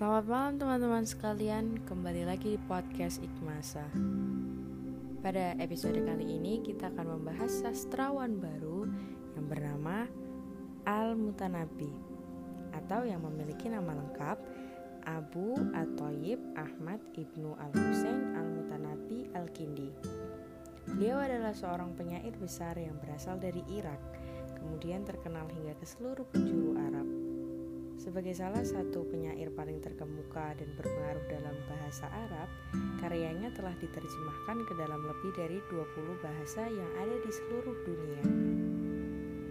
Selamat malam teman-teman sekalian, kembali lagi di podcast Ikmasa. Pada episode kali ini kita akan membahas sastrawan baru yang bernama Al-Mutanabi atau yang memiliki nama lengkap Abu Atoyib Ahmad Ibnu Al-Husain Al-Mutanabi Al-Kindi. Beliau adalah seorang penyair besar yang berasal dari Irak, kemudian terkenal hingga ke seluruh penjuru Arab. Sebagai salah satu penyair paling terkemuka dan berpengaruh dalam bahasa Arab, karyanya telah diterjemahkan ke dalam lebih dari 20 bahasa yang ada di seluruh dunia.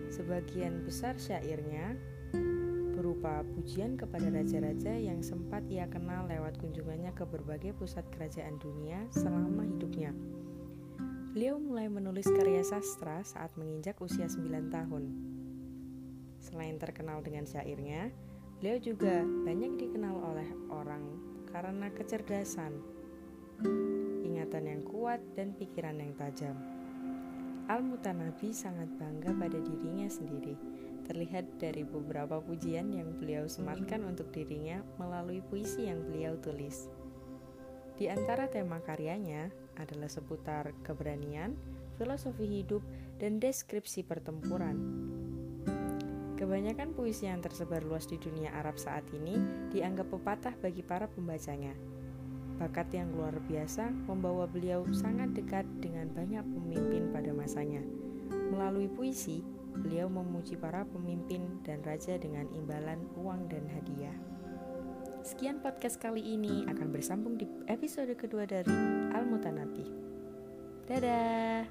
Sebagian besar syairnya berupa pujian kepada raja-raja yang sempat ia kenal lewat kunjungannya ke berbagai pusat kerajaan dunia selama hidupnya. Beliau mulai menulis karya sastra saat menginjak usia 9 tahun. Selain terkenal dengan syairnya, Beliau juga banyak dikenal oleh orang karena kecerdasan, ingatan yang kuat, dan pikiran yang tajam. Al-Mutanabi sangat bangga pada dirinya sendiri, terlihat dari beberapa pujian yang beliau sematkan untuk dirinya melalui puisi yang beliau tulis. Di antara tema karyanya adalah seputar keberanian, filosofi hidup, dan deskripsi pertempuran. Kebanyakan puisi yang tersebar luas di dunia Arab saat ini dianggap pepatah bagi para pembacanya. Bakat yang luar biasa membawa beliau sangat dekat dengan banyak pemimpin pada masanya. Melalui puisi, beliau memuji para pemimpin dan raja dengan imbalan uang dan hadiah. Sekian podcast kali ini akan bersambung di episode kedua dari Al-Mutanabi. Dadah.